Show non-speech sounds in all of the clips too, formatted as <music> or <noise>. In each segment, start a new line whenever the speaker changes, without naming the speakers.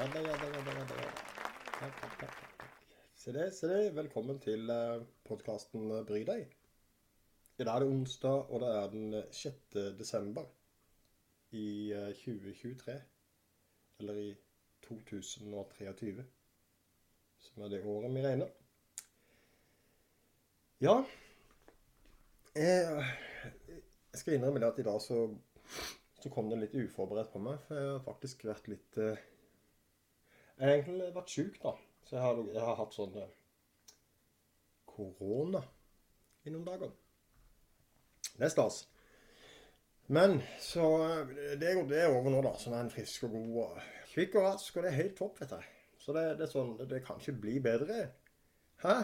Ja da, ja da, ja da. ja da, ja da. Takk, takk, takk. Se det, se det. Velkommen til uh, podkasten Bry deg. I dag er det onsdag, og det er den 6. desember i eh, 2023. Eller i 2023. Som er det året vi regner. Ja. Jeg, skal innrømme det at i dag så, så kom det litt uforberedt på meg. For jeg har faktisk vært litt eh, Jeg har egentlig vært sjuk, da. Så jeg har, jeg har hatt sånn eh, korona i noen dager. Det er stas. Men så eh, Det er, det er over nå, da. Så er en frisk og god og kvikk og rask, og det er helt topp, vet jeg. Så det, det er sånn Det kan ikke bli bedre. Hæ?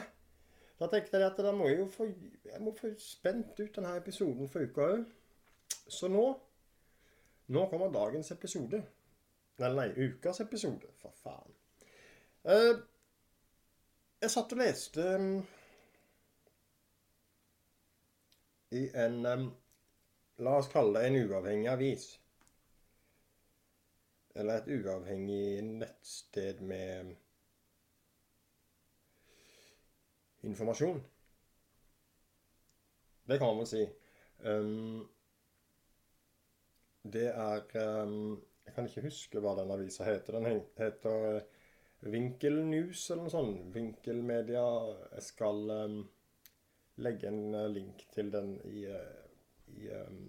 Da tenkte jeg at da må jeg jo få Jeg må få spent ut denne episoden for uka òg. Så nå Nå kommer dagens episode. Eller nei, ukas episode. For faen. Uh, jeg satt og leste um, i en um, La oss kalle det en uavhengig avis. Eller et uavhengig nettsted med informasjon. Det kan man si. Det er Jeg kan ikke huske hva den avisa heter. Den heter Vinkelnews Vinkel News eller noe sånt. Vinkelmedia. Jeg skal um, legge en uh, link til den i, uh, i, um,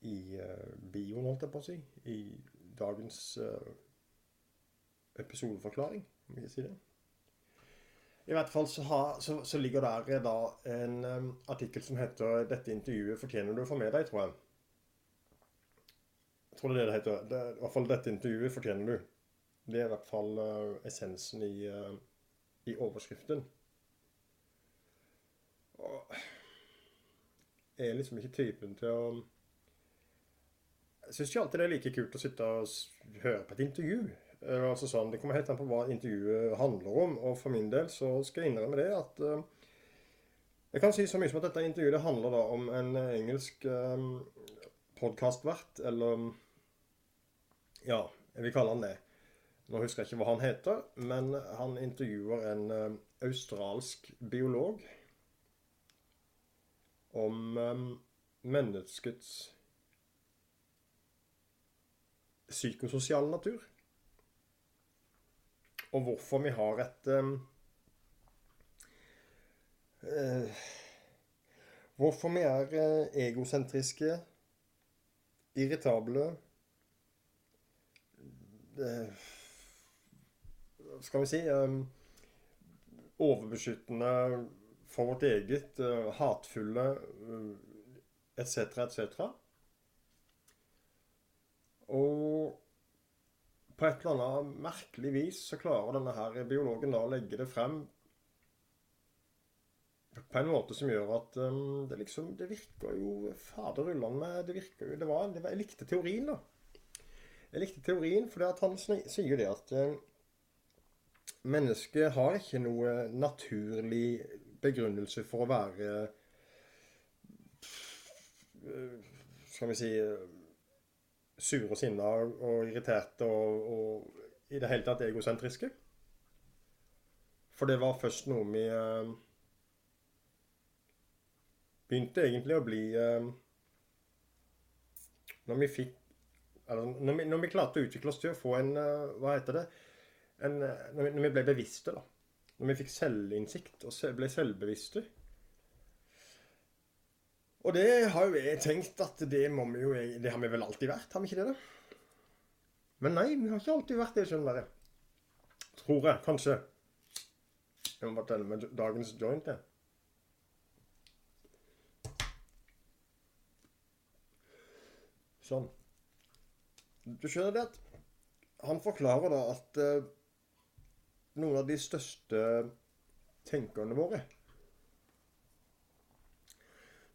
i uh, bioen, holdt jeg på å si. I dagens uh, episodeforklaring, om jeg si det. I hvert fall så, har, så, så ligger der da en um, artikkel som heter 'Dette intervjuet fortjener du å få med deg', tror jeg. Tror det er det det heter. Det I hvert fall 'Dette intervjuet fortjener du'. Det er i hvert fall uh, essensen i, uh, i overskriften. Og jeg er liksom ikke typen til å Jeg syns ikke alltid det er like kult å sitte og høre på et intervju. Uh, Altså sånn, Det kommer helt an på hva intervjuet handler om. Og for min del så skal jeg innrømme det at Jeg kan si så mye som at dette intervjuet handler da om en engelsk um, podkastvert, eller Ja, jeg vil kalle han det. Nå husker jeg ikke hva han heter, men han intervjuer en eh, australsk biolog om eh, menneskets psykososiale natur. Og hvorfor vi har et um, eh, Hvorfor vi er eh, egosentriske, irritable eh, Skal vi si um, Overbeskyttende for vårt eget, eh, hatfulle etc., etc. Og på et eller annet merkelig vis så klarer denne her biologen da å legge det frem på en måte som gjør at um, det liksom Det virker jo fader ullan Det virker jo det var, Jeg likte teorien, da. Jeg likte teorien for han sier sier det at um, mennesket har ikke noe naturlig begrunnelse for å være uh, Skal vi si sure og sinna og irriterte og, og i det hele tatt egosentriske. For det var først noe vi eh, begynte egentlig å bli eh, Når vi fikk eller når vi, når vi klarte å utvikle oss til å få en eh, Hva heter det? En, eh, når, vi, når vi ble bevisste, da. Når vi fikk selvinnsikt og ble selvbevisste. Og det har jo jeg tenkt at det må vi jo Det har vi vel alltid vært, har vi ikke det? da? Men nei, vi har ikke alltid vært det, skjønner dere. Tror jeg, kanskje. Jeg må bare telle med dagens joint, jeg. Sånn. Du skjønner det at han forklarer da at eh, noen av de største tenkerne våre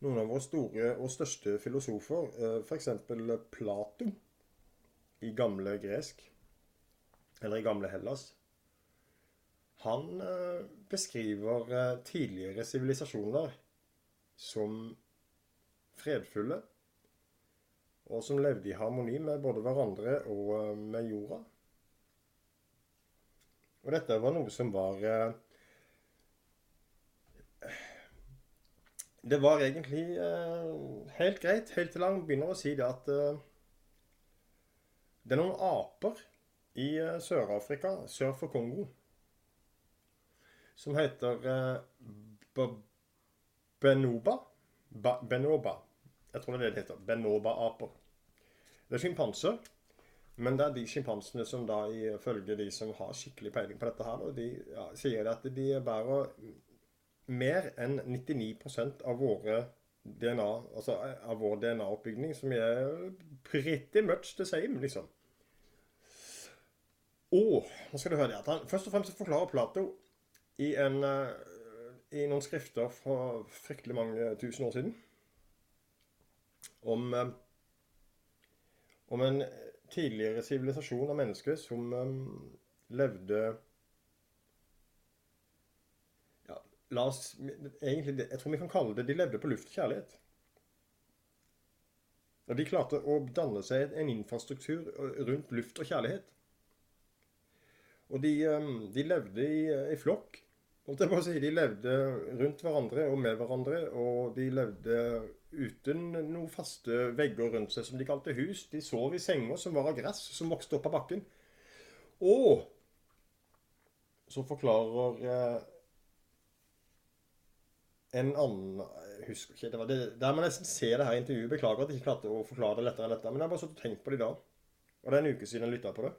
noen av våre store og største filosofer, f.eks. Plato i gamle gresk, eller i gamle Hellas, han eh, beskriver eh, tidligere sivilisasjoner som fredfulle og som levde i harmoni med både hverandre og eh, med jorda. Og dette var noe som var eh, Det var egentlig eh, helt greit, helt til han begynner å si det at det er noen aper i Sør-Afrika, sør for Kongo, som heter Benoba. Benoba. Jeg tror det er det det heter. Benoba-aper. Det er sjimpanser. Men det er de sjimpansene som da ifølge de som har skikkelig peiling på dette her, de ja, sier at de bærer mer enn 99% av våre DNA, altså av vår DNA-oppbygning, som er pretty much the same, liksom. Og nå skal du høre det, at han først og fremst forklarer Plato i, en, eh, i noen skrifter fra fryktelig mange tusen år siden om, eh, om en tidligere sivilisasjon av mennesker som um, levde ja, La oss egentlig, Jeg tror vi kan kalle det De levde på luft og kjærlighet. Og de klarte å danne seg en infrastruktur rundt luft og kjærlighet. Og de, um, de levde i, i flokk. Si, de levde rundt hverandre og med hverandre, og de levde uten noen faste vegger rundt seg som de kalte hus. De sov i senger som var av gress, som vokste opp av bakken. Og så forklarer eh, en annen Jeg husker ikke. det var det, Der må jeg nesten se det her intervjuet. Beklager at jeg ikke klarte å forklare det lettere enn dette. Men jeg har bare satt og tenkt på det i dag. Og det er en uke siden jeg lytta på det.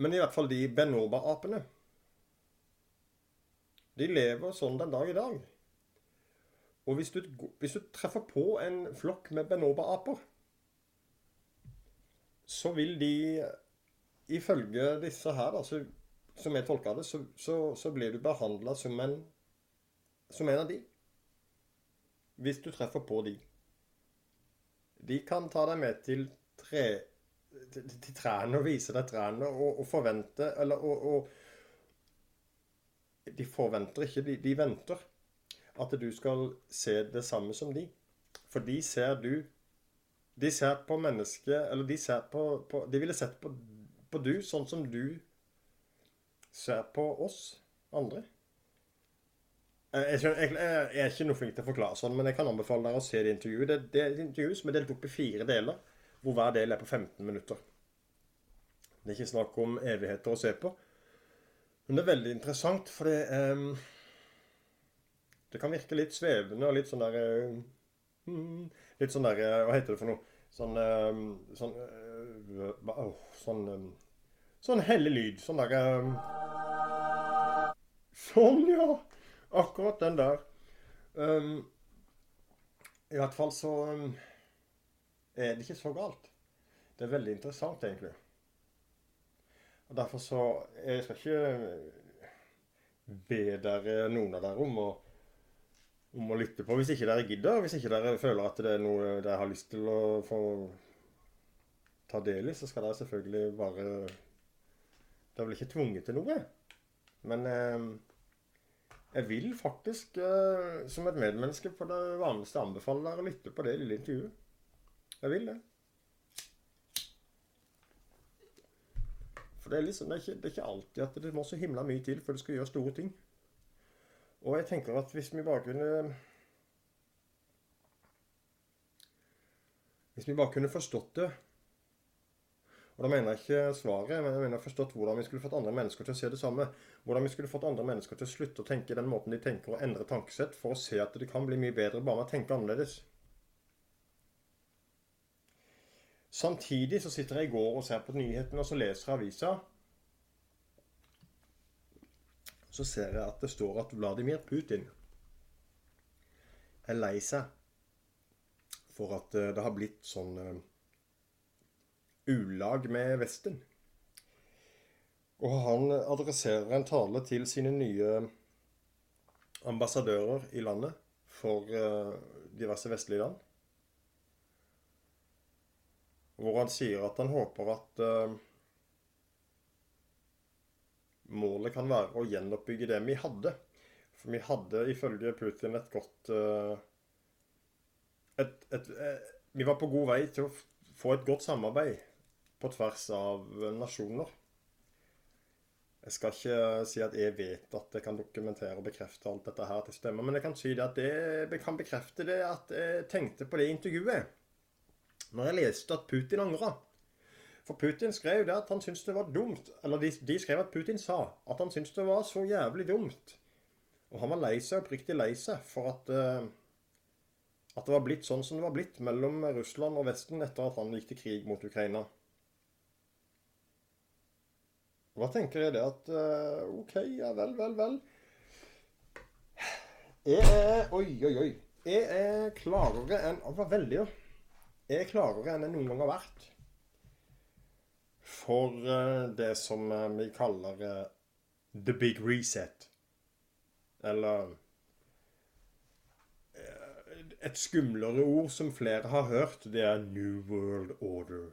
Men i hvert fall de Benoba-apene. De lever sånn den dag i dag. Og hvis du, hvis du treffer på en flokk med Benoba-aper, så vil de Ifølge disse her, da, så, som jeg tolker det, så, så, så blir du behandla som, som en av de. Hvis du treffer på de. De kan ta deg med til, tre, til, trærne og vise deg trærne og, og forvente Eller og, og, De forventer ikke, de, de venter at du skal se det samme som de. For de ser du De ser på mennesket Eller de ser på, på De ville sett på, på, du sånn som du ser på oss andre. Jeg, jeg, jeg, jeg, er ikke noe flink til å forklare sånn, men jeg kan anbefale dere å se det intervjuet. Det, det er et intervju som er delt opp i fire deler, hvor hver del er på 15 minutter. Det er ikke snakk om evigheter å se på. Men det er veldig interessant, for det um, det kan virke litt svevende og litt sånn der mm, Litt sånn der Hva heter det for noe? Sånn um, Sånn oh, Sånn Sånn hellig lyd. Sånn derre Sånn, ja! Akkurat den der. Um, I hvert fall så um, er det ikke så galt. Det er veldig interessant, egentlig. Og Derfor så Jeg skal ikke be dere, noen av dere, om å om å lytte på. Hvis ikke dere gidder, hvis ikke dere føler at det er noe dere har lyst til å få ta del i, så skal dere selvfølgelig bare er vel ikke tvunget til noe. Men eh, jeg vil faktisk, eh, som et medmenneske, på det vanligste anbefale dere å lytte på det lille intervjuet. Jeg vil det. For det er, liksom, det er, ikke, det er ikke alltid at det må så himla mye til før du skal gjøre store ting. Og jeg tenker at hvis vi bare kunne Hvis vi bare kunne forstått det Og da mener jeg ikke svaret, men jeg mener forstått hvordan vi skulle fått andre mennesker til å se det samme. Hvordan vi skulle fått andre mennesker til å slutte å tenke den måten de tenker, og endre tankesett for å se at det kan bli mye bedre bare med å tenke annerledes. Samtidig så sitter jeg i går og ser på nyhetene og så leser avisa så ser jeg at det står at Vladimir Putin er lei seg for at eh, det har blitt sånn uh, ulag med Vesten. Og han adresserer en tale til sine nye ambassadører i landet for uh, diverse vestlige land. Hvor han sier at han håper at målet kan være å gjenoppbygge det vi hadde. For vi hadde ifølge Putin et godt et, et, et, vi var på god vei til å få et godt samarbeid på tvers av nasjoner. Jeg skal ikke si at jeg vet at jeg kan dokumentere og bekrefte alt dette her til stemmer, men jeg kan si det at jeg kan bekrefte det at jeg tenkte på det intervjuet når jeg leste at Putin angra. For Putin skrev det at han syntes det var dumt. Eller de, de, skrev at Putin sa at han syntes det var så jævlig dumt. Og han var lei seg, oppriktig lei seg, for at, uh, at det var blitt sånn som det var blitt mellom Russland og Vesten etter at han gikk til krig mot Ukraina. Da tenker jeg det at uh, OK, ja vel, vel, vel. Jeg er Oi, oi, oi. Jeg er klarere enn Det var veldig, jo. Jeg er klarere enn jeg noen gang har vært for uh, det som uh, vi kaller the big reset. Eller Et skumlere ord som flere har hørt, det er New World Order.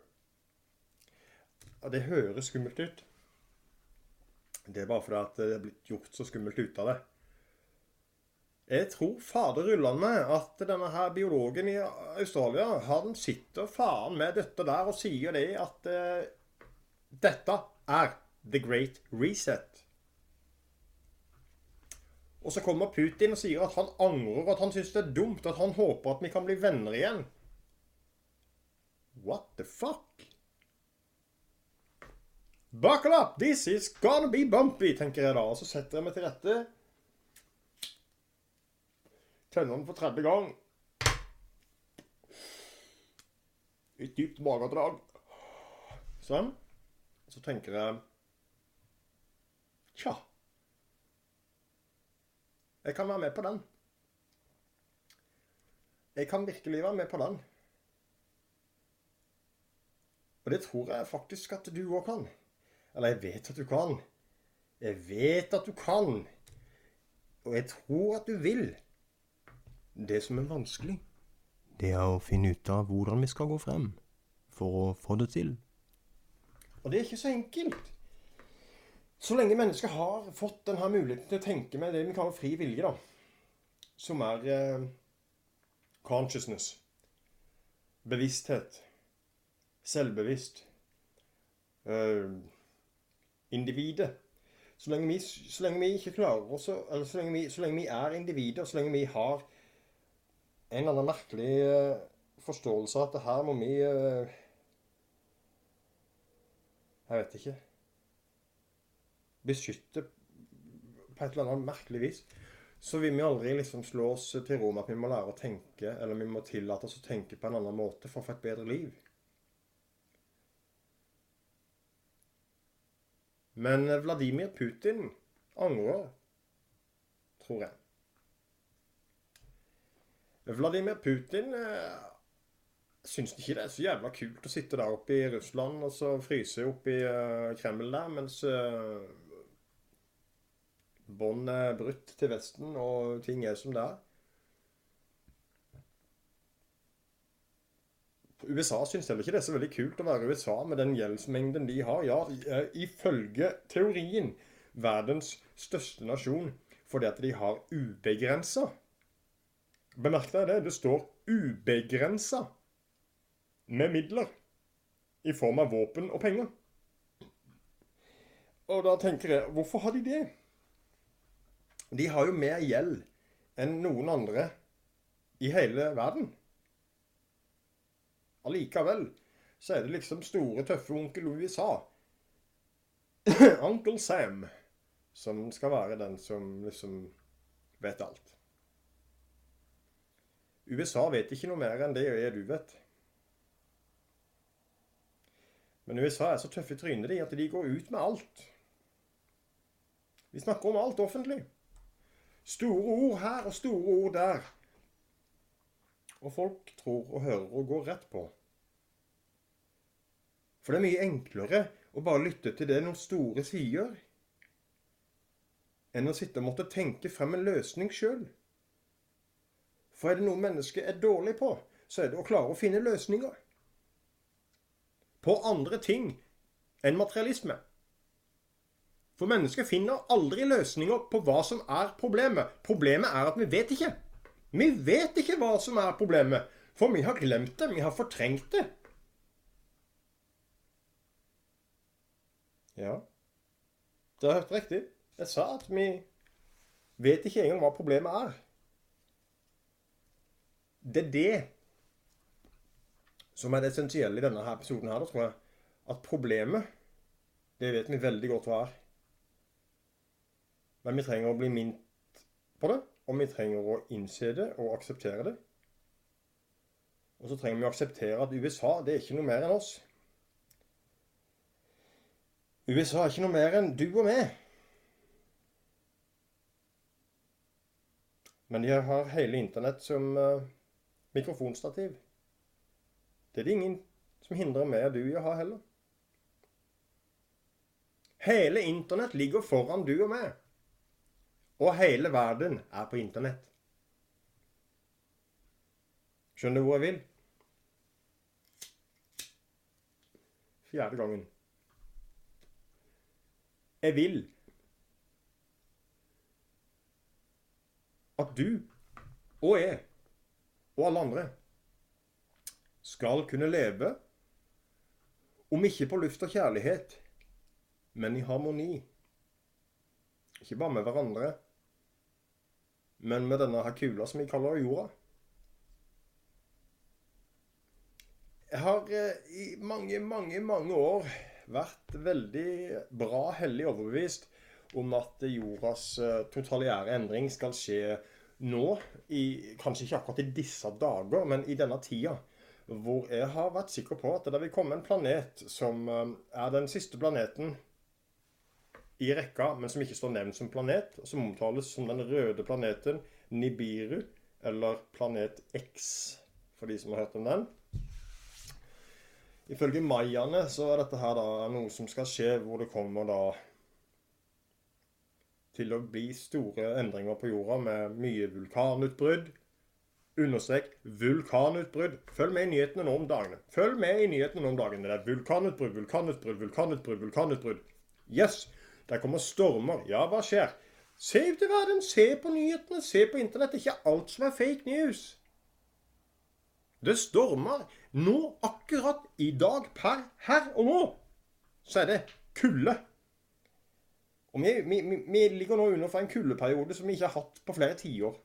Og det høres skummelt ut. Det er bare fordi at det er blitt gjort så skummelt ut av det. Jeg tror fader rullende at denne her biologen i Australia han sitter faen med dette der og sier det at dette er the great reset. Og så kommer Putin og sier at han angrer, at han syns det er dumt, at han håper at vi kan bli venner igjen. What the fuck? Buckle up! This is gonna be bumpy, tenker jeg da. Og så setter jeg meg til rette. Tenner den for tredje gang. Et dypt magedrag. Sånn. Så tenker jeg Tja. Jeg kan være med på den. Jeg kan virkelig være med på den. Og det tror jeg faktisk at du òg kan. Eller jeg vet at du kan. Jeg vet at du kan. Og jeg tror at du vil. Det som er vanskelig, det er å finne ut av hvordan vi skal gå frem for å få det til. Og det er ikke så enkelt. Så lenge mennesket har fått denne muligheten til å tenke med det vi kaller fri vilje, da, som er eh, consciousness, bevissthet, selvbevisst eh, individet. Så lenge, vi, så lenge vi ikke klarer oss Eller så lenge, vi, så lenge vi er individer, så lenge vi har en eller annen merkelig eh, forståelse av at det her må vi uh, Jeg vet ikke Beskytte på et eller annet merkelig vis. Så vil vi aldri liksom slå oss til ro med at vi må lære å tenke, eller vi må tillate oss å tenke på en annen måte for å få et bedre liv. Men Vladimir Putin angrer, tror jeg. Vladimir Putin eh, syns ikke det er så jævla kult å sitte der oppe i Russland og så fryse oppe i uh, Kreml der, mens uh, bånd er brutt til Vesten og ting er som det er. USA syns heller ikke det er så veldig kult å være USA med den gjeldsmengden de har. Ja, eh, ifølge teorien verdens største nasjon fordi at de har ubegrensa. Bemerk deg det. Det står ubegrensa med midler i form av våpen og penger. Og da tenker jeg, hvorfor har de det? De har jo mer gjeld enn noen andre i hele verden. Allikevel så er det liksom store, tøffe onkel USA. <clears throat> Uncle Sam. Som skal være den som liksom vet alt. USA vet ikke noe mer enn det jeg du vet. Men USA er så tøffe i trynet de at de går ut med alt. Vi snakker om alt offentlig. Store ord her og store ord der. Og folk tror og hører og går rett på. For det er mye enklere å bare lytte til det noen store sier, enn å sitte og måtte tenke frem en løsning sjøl. For er det noe mennesket er dårlig på, så er det å klare å finne løsninger. På andre ting enn materialisme. For mennesket finner aldri løsninger på hva som er problemet. Problemet er at vi vet ikke. Vi vet ikke hva som er problemet. For vi har glemt det. Vi har fortrengt det. Ja. Det har hørt riktig. Jeg sa at vi vet ikke engang hva problemet er. Det er det som er det essensielle i denne her episoden her, da, tror jeg. At problemet, det vet vi veldig godt hva er. Men vi trenger å bli minnet på det, og vi trenger å innse det og akseptere det. Og så trenger vi å akseptere at USA, det er ikke noe mer enn oss. USA er ikke noe mer enn du og meg. Men de har hele internett som uh, mikrofonstativ. Det er det ingen som hindrer meg og du i å ha heller. Hele internett ligger foran du og meg. Og hele verden er på internett. Skjønner du hvor jeg vil? Fjerde gangen. Jeg vil at du og jeg og alle andre skal kunne leve, om ikke på luft og kjærlighet, men i harmoni. Ikke bare med hverandre, men med denne her kula som vi kaller jorda. Jeg har eh, i mange, mange, mange år vært veldig bra hellig overbevist om at jordas eh, totaliære endring skal skje nå, i, kanskje ikke akkurat i disse dager, men i denne tida. Hvor jeg har vært sikker på at det vil komme en planet som eh, er den siste planeten i rekka, men som ikke står nevnt som planet, og som omtales som den røde planeten Nibiru, eller planet X, for de som har hørt om den. Ifølge mayaene så er dette her da noe som skal skje hvor det kommer da til å bli store endringer på jorda med mye vulkanutbrudd. Understrek vulkanutbrudd. Følg med i nyhetene nå om dagene. Følg med i nyhetene nå om dagene. Det er vulkanutbrudd, vulkanutbrudd, vulkanutbrudd, vulkanutbrudd. Yes! Der kommer stormer. Ja, hva skjer? Se ut i verden, se på nyhetene, se på internett. Det er ikke alt som er fake news. Det stormer. Nå, akkurat i dag, per her og nå, så er det kulde. Og vi, vi, vi ligger nå under for en kuldeperiode som vi ikke har hatt på flere tiår.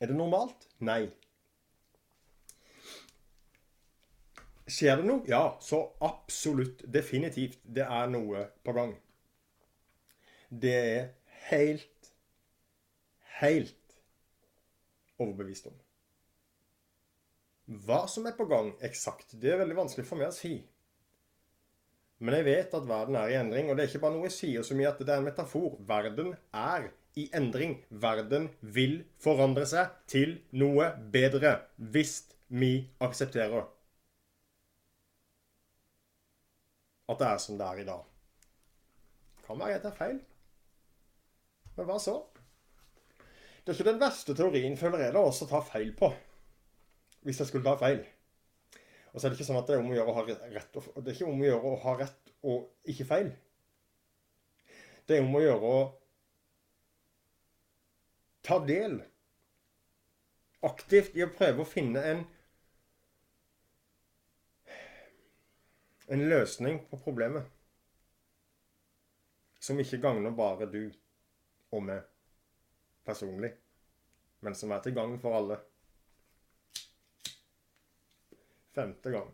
Er det normalt? Nei. Skjer det noe? Ja, så absolutt. Definitivt. Det er noe på gang. Det er helt, helt overbevist om. Hva som er på gang eksakt, det er veldig vanskelig for meg å si. Men jeg vet at verden er i endring, og det er ikke bare noe jeg sier så mye at det er en metafor. Verden er i endring. Verden vil forandre seg til noe bedre hvis vi aksepterer at det er som det er i dag. Kan være jeg tar feil. Men hva så? Det er ikke den verste teorien, føler jeg, da også å ta feil på hvis jeg skulle ta feil. Og så er det ikke sånn at det er om å gjøre å ha rett og, det er ikke om å gjøre å ha rett og ikke feil. Det er om å gjøre å ta del aktivt i å prøve å finne en en løsning på problemet som ikke gagner bare du og meg personlig, men som er til gagn for alle. Femte gang.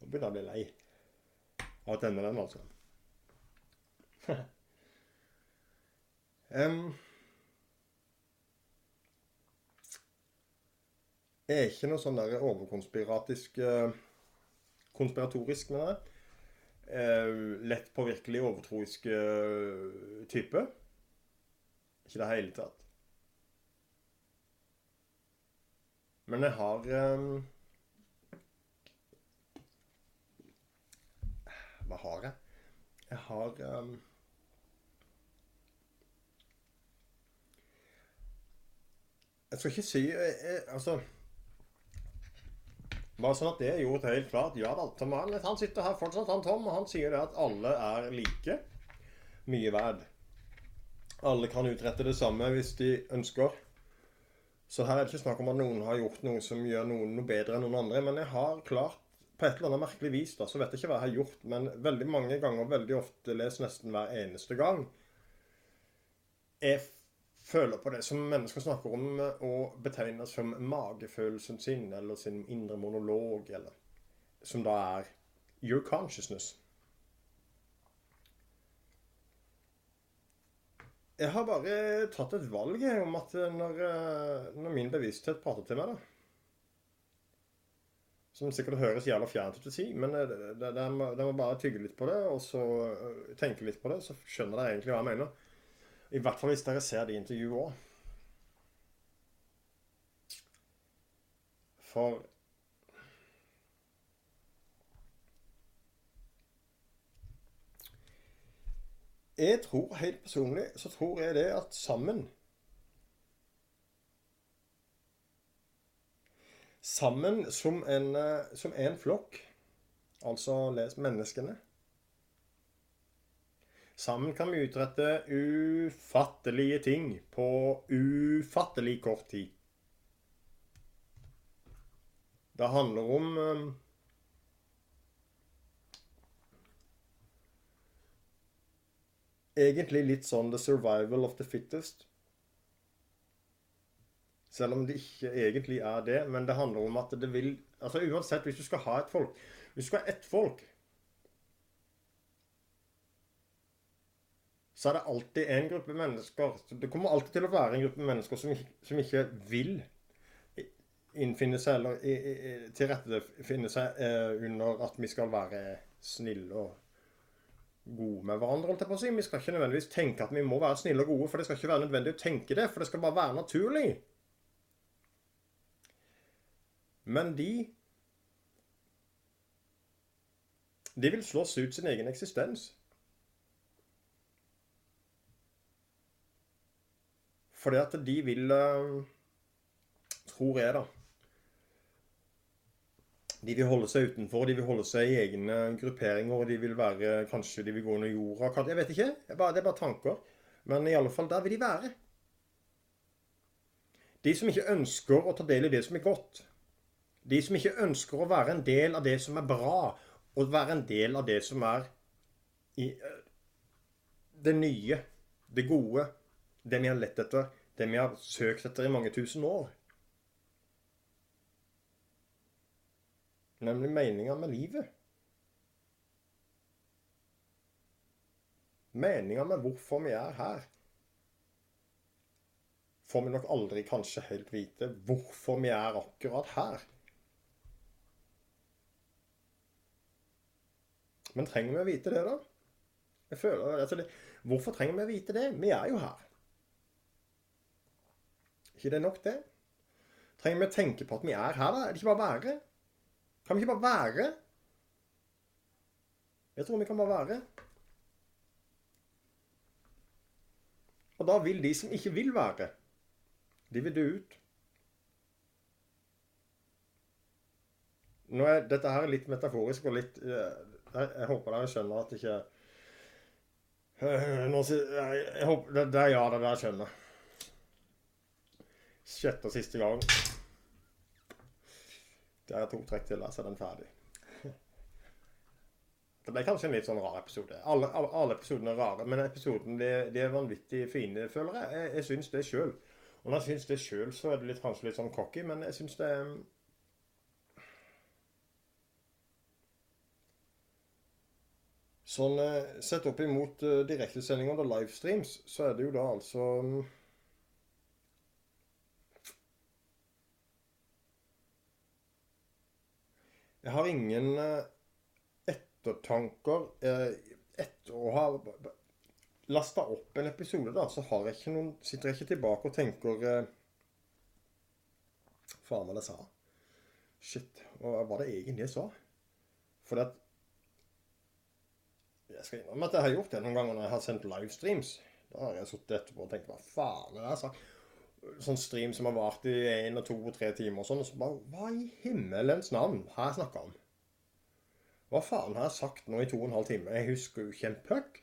Nå begynner jeg å bli lei av å tenne den, altså. <laughs> um, er ikke noe sånn der overkonspiratisk uh, Konspiratorisk, mener jeg. Uh, lett påvirkelig overtroisk uh, type. Ikke det hele tatt. Men jeg har um, Hva har jeg? Jeg har um, Jeg skal ikke si jeg, jeg, Altså Bare sånn at det er gjort helt klart. Ja da, Tom Arnett, han sitter her fortsatt, han Tom, og han sier det at alle er like mye verd. Alle kan utrette det samme hvis de ønsker. Så her er det ikke snakk om at noen har gjort noe som gjør noen noe bedre enn noen andre. Men jeg har klart, på et eller annet merkelig vis, da, så vet jeg ikke hva jeg har gjort, men veldig mange ganger, veldig ofte, les nesten hver eneste gang, jeg føler på det som mennesker snakker om og betegner som magefølelsen sin, eller sin indre monolog, eller som da er your consciousness. Jeg har bare tatt et valg om at når, eh, når, min bevissthet prater til meg, da Som sikkert høres jævla fjernt ut å si, men det, må, må, bare tygge litt på det, og så eh, tenke litt på det, så skjønner dere egentlig hva jeg mener. I hvert fall hvis dere ser det intervjuet òg. For Jeg tror helt personlig så tror jeg det at sammen Sammen som en, eh, som en flokk, altså les menneskene Sammen kan vi utrette ufattelige ting på ufattelig kort tid. Det handler om eh, egentlig litt sånn the survival of the fittest. Selv om det ikke egentlig er det. Men det handler om at det vil Altså uansett, hvis du skal ha et folk Hvis du skal ha ett folk Så er det alltid en gruppe mennesker Det kommer alltid til å være en gruppe mennesker som, som ikke vil innfinne seg eller tilrettefinne seg eh, under at vi skal være snille og gode med hverandre. holdt jeg på å si. Vi skal ikke nødvendigvis tenke at vi må være snille og gode, for det skal ikke være nødvendig å tenke det, for det skal bare være naturlig. Men de De vil slåss ut sin egen eksistens. Fordi at de vil eh, Tror jeg, da de vil holde seg utenfor, de vil holde seg i egne grupperinger, de vil være Kanskje de vil gå under jorda. Jeg vet ikke. Det er bare, det er bare tanker. Men i alle fall, der vil de være. De som ikke ønsker å ta del i det som er godt. De som ikke ønsker å være en del av det som er bra, og være en del av det som er i, eh, det nye, det gode, det vi har lett etter, det vi har søkt etter i mange tusen år. Nemlig meninga med livet. Meninga med hvorfor vi er her. Får vi nok aldri kanskje helt vite hvorfor vi er akkurat her. Men trenger vi å vite det, da? Jeg føler, altså det, Hvorfor trenger vi å vite det? Vi er jo her. Ikke det nok, det? Trenger vi å tenke på at vi er her, da? Er det ikke bare å være? Kan vi ikke bare være? Jeg tror vi kan bare være. Og da vil de som ikke vil være, de vil dø ut. Er Dette her er litt metaforisk og litt eh, Jeg, håper dere skjønner at ikke eh, jeg, håper, det er ja, det der skjønner. Sjette og siste gang. Det er to trekk til, så er den ferdig. <laughs> Det ble kanskje en litt sånn rar episode. Alle, alle, episodene er rare, men episoden de, de er vanvittig fine, føler jeg. Jeg, jeg syns det sjøl. Og når jeg syns det sjøl, så er det litt, kanskje litt sånn cocky, men jeg syns det Sånn eh, Sett opp imot uh, direktesendinger og livestreams, så er det jo da altså Jeg har ingen eh, ettertanker. Eh, etter å ha lasta opp en episode, da, så jeg noen, sitter jeg ikke tilbake og tenker eh, Faen, hva det sa. Shit. Hva var det egentlig jeg sa? Fordi at Jeg skal innrømme at jeg har gjort det noen ganger når jeg har sendt livestreams. Da har jeg sittet etterpå og tenkt hva faen er det jeg sa? Sånn stream som har vart i én og to og tre timer og sånn. Og så bare Hva i himmelens navn har jeg snakka om? Hva faen har jeg sagt nå i to og en halv time? Jeg husker jo ikke en puck.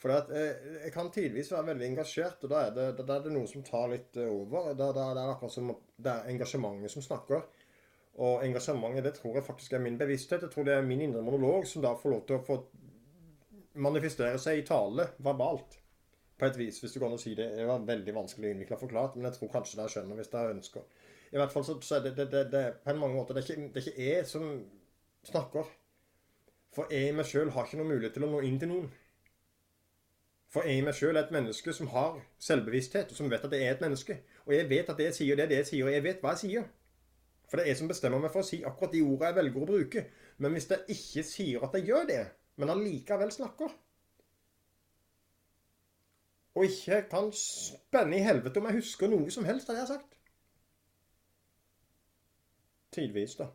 For at, eh, jeg kan tidvis være veldig engasjert, og da er det, da er det noe som tar litt eh, over. Da, da, det er akkurat som det er engasjementet som snakker. Og engasjementet, det tror jeg faktisk er min bevissthet. Jeg tror det er min indre monolog som da får lov til å få manifestere seg i tale verbalt. På et vis, hvis du kan si det. Det var veldig vanskelig innvikla forklart, men jeg tror kanskje dere skjønner hvis dere ønsker. I hvert fall så, så er det, det, det, det, på en mange måter det er, ikke, det er ikke jeg som snakker. For jeg i meg sjøl har ikke noen mulighet til å nå inn til noen. For jeg i meg sjøl er et menneske som har selvbevissthet, og som vet at det er et menneske. Og jeg vet at det jeg sier, det er det jeg sier, og jeg vet hva jeg sier. For det er jeg som bestemmer meg for å si akkurat de ordene jeg velger å bruke. Men hvis jeg ikke sier at jeg gjør det, men allikevel snakker Og ikke kan spenne i helvete om jeg husker noe som helst av det jeg har sagt Tidvis, da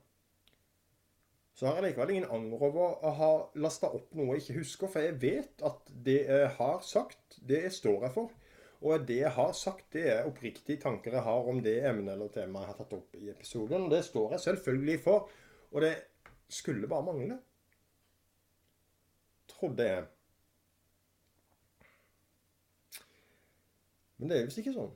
så har jeg likevel ingen anger over å ha lasta opp noe jeg ikke husker, for jeg vet at det jeg har sagt, det står jeg for. Og det jeg har sagt, det er oppriktige tanker jeg har om det emnet eller temaet jeg har tatt opp i episoden. Og det står jeg selvfølgelig for. Og det skulle bare mangle. Trodde jeg. Men det er visst ikke sånn.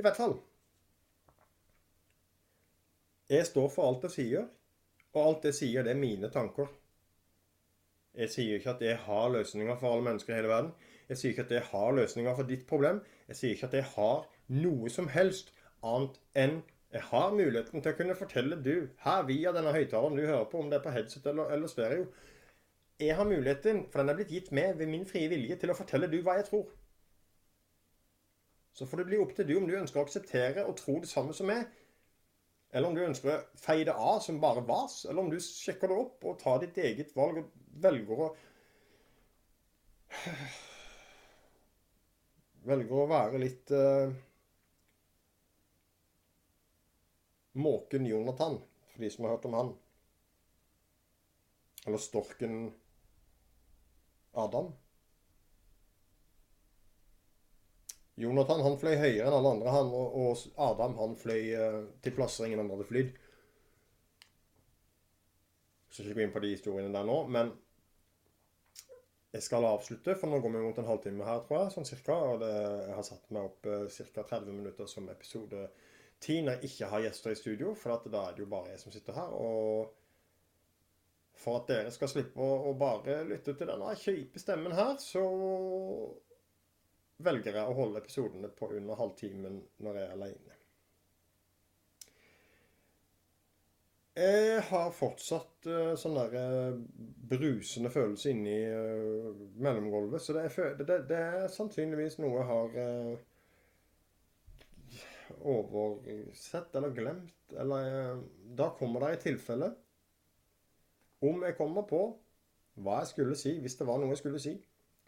I hvert fall. Jeg står for alt jeg sier, og alt jeg sier, det er mine tanker. Jeg sier ikke at jeg har løsninger for alle mennesker i hele verden. Jeg sier ikke at jeg har løsninger for ditt problem. Jeg sier ikke at jeg har noe som helst annet enn jeg har muligheten til å kunne fortelle du her via denne høyttaleren du hører på, om det er på headset eller, eller stereo Jeg har muligheten, for den er blitt gitt med ved min frie vilje, til å fortelle du hva jeg tror. Så får det bli opp til du om du ønsker å akseptere og tro det samme som meg, eller om du ønsker å feie det av som bare vas, eller om du sjekker det opp og tar ditt eget valg og velger å <sighs> Velger å være litt uh, Måken Jonathan, for de som har hørt om han. Eller storken Adam. Jonathan han fløy høyere enn alle andre, han, og, Adam han fløy uh, til plasser ingen andre hadde flydd. Jeg skal ikke gå inn på de historiene der nå, men jeg skal avslutte, for nå går vi mot en halvtime her, tror jeg, sånn cirka. Og det, jeg har satt meg opp uh, ca. 30 minutter som episode 10 når jeg ikke har gjester i studio, for da er det jo bare jeg som sitter her. og for at dere skal slippe å, å bare lytte til denne kjipe stemmen her, så velger jeg å holde episodene på under halvtimen når jeg er alene. Jeg har fortsatt uh, sånn der uh, brusende følelse inni uh, mellomgulvet. Så det er, det, det er, sannsynligvis noe jeg har oversett eller glemt. Eller Da kommer det i tilfelle om jeg kommer på hva jeg skulle si, hvis det var noe jeg skulle si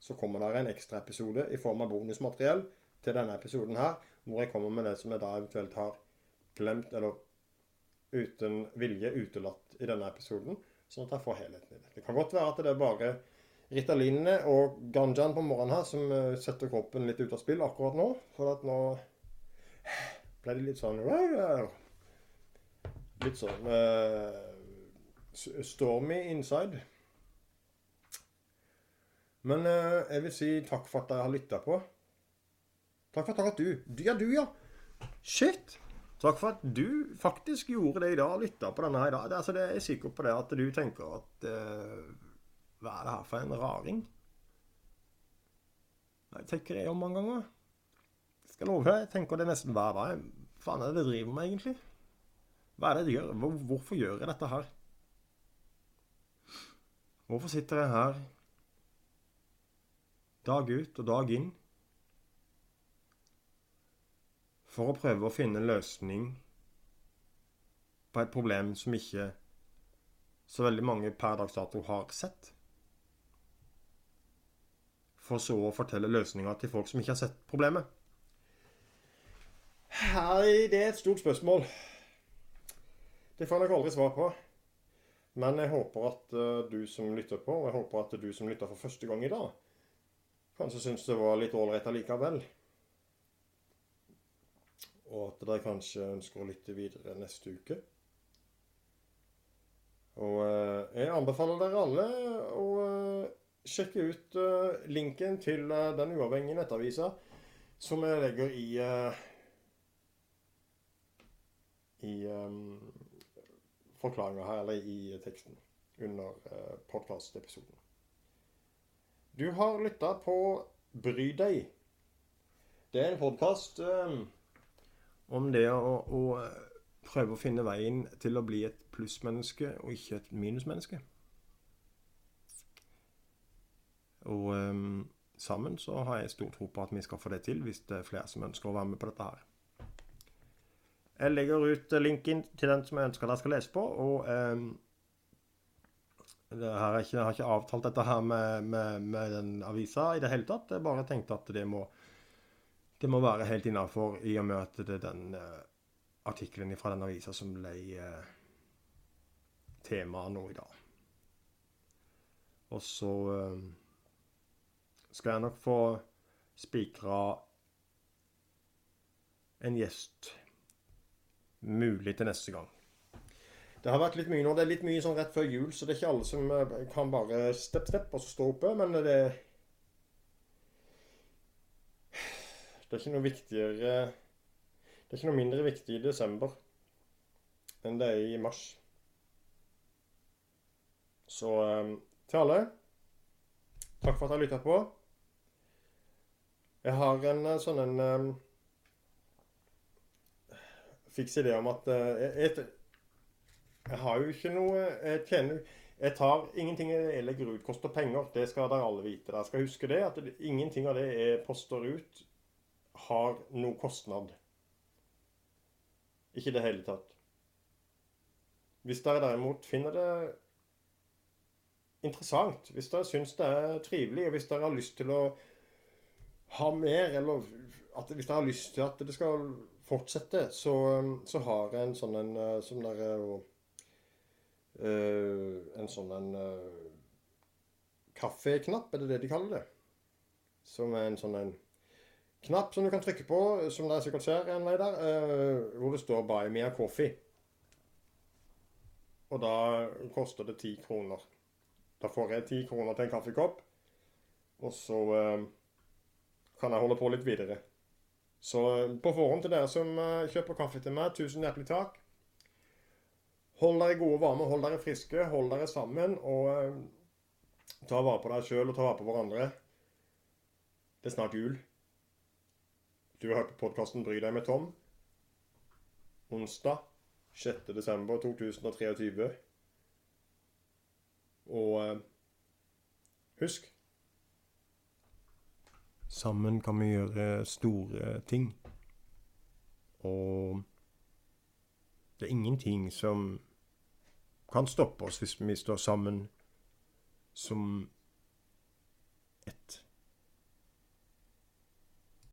så kommer det en ekstraepisode i form av bonusmateriell til denne episoden her, hvor jeg kommer med det som jeg da eventuelt har glemt eller uten vilje utelatt i denne episoden, sånn at jeg får helheten i det. Det kan godt være at det er bare Ritalinene og ganjaen på morgenen her som eh, setter kroppen litt ut av spill akkurat nå. For at nå ble det litt sånn Litt sånn uh, stormy inside. Men uh, jeg vil si takk for at dere har lytta på. Takk for at du Ja, du, ja. Shit. Takk for at du faktisk gjorde det i dag, lytta på denne her i dag. Altså, det er jeg sikker på det at du tenker at uh, Hva er det her for en raring? Det tenker jeg om mange ganger. Skal love deg, jeg tenker det nesten hver dag. Faen er det jeg driver med, egentlig? Hva er det jeg gjør? Hvorfor gjør jeg dette her? Hvorfor sitter jeg her dag ut og dag inn for å prøve å finne en løsning på et problem som ikke så veldig mange per dags dato har sett. For så å fortelle løsninger til folk som ikke har sett problemet. Hei, det er et stort spørsmål. Det får jeg nok aldri svar på. Men jeg håper at uh, du som lytter på, og jeg håper at du som lytter for første gang i dag, kanskje syns det var litt ålreit allikevel. Og at dere kanskje ønsker å lytte videre neste uke. Og eh, jeg anbefaler dere alle å eh, sjekke ut eh, linken til eh, den uavhengige nettavisa som jeg legger i eh, i um, forklaringa her, eller i teksten under uh, podkast-episoden. Du har lytta på Bry deg. Det er en podkast um, om det å, å prøve å finne veien til å bli et plussmenneske og ikke et minusmenneske. Og um, sammen så har jeg stor tro på at vi skal få det til, hvis det er flere som ønsker å være med på dette her. Jeg legger ut linken til den som jeg ønsker dere skal lese på. Og um, har ikke, jeg har ikke avtalt dette her med, med, med, den avisa i det hele tatt. Jeg bare tenkte at det må, det må være helt innafor i og med at det er den uh, artikkelen fra den avisa som ble uh, temaet nå i dag. Og så uh, skal jeg nok få spikra en gjest mulig til neste gang. Det har vært litt mye nå. Det er litt mye sånn rett før jul, så det er ikke alle som eh, kan bare stepp, stepp og stå oppe. Men det Det er ikke noe viktigere Det er ikke noe mindre viktig i desember enn det er i mars. Så eh, til alle Takk for at dere lytta på. Jeg har en eh, sånn en fiks idé om at eh, jeg, jeg, har jo ikke noe Jeg tjener Jeg tar ingenting jeg legger ut, koster penger. Det skal dere alle vite. Dere skal huske det, at det, ingenting av det jeg poster ut, har noe kostnad. Ikke i det hele tatt. Hvis dere derimot finner det interessant, hvis dere syns det er trivelig, og hvis dere har lyst til å ha mer, eller hvis dere har lyst til at det skal fortsette, så, um, så har jeg en sånn en uh, som der uh, En sånn en uh, kaffeknapp, er det det de kaller det? Som er en sånn en knapp som du kan trykke på, som dere sikkert ser en vei der, uh, hvor det står 'Buy me a coffee'. Og da koster det ti kroner. Da får jeg ti kroner til en kaffekopp, og så uh, kan jeg holde på litt videre. Så på forhånd til dere som eh, kjøper kaffe til meg, tusen hjertelig takk. Hold dere gode varme, hold dere friske, hold dere sammen. Og eh, ta vare på dere sjøl og ta vare på hverandre. Det er snart jul. Du har hørt på podkasten Bry deg med Tom. Onsdag 6.12.2023. Og eh, husk Sammen kan vi gjøre store ting. Og det er ingenting som kan stoppe oss hvis vi står sammen som ett.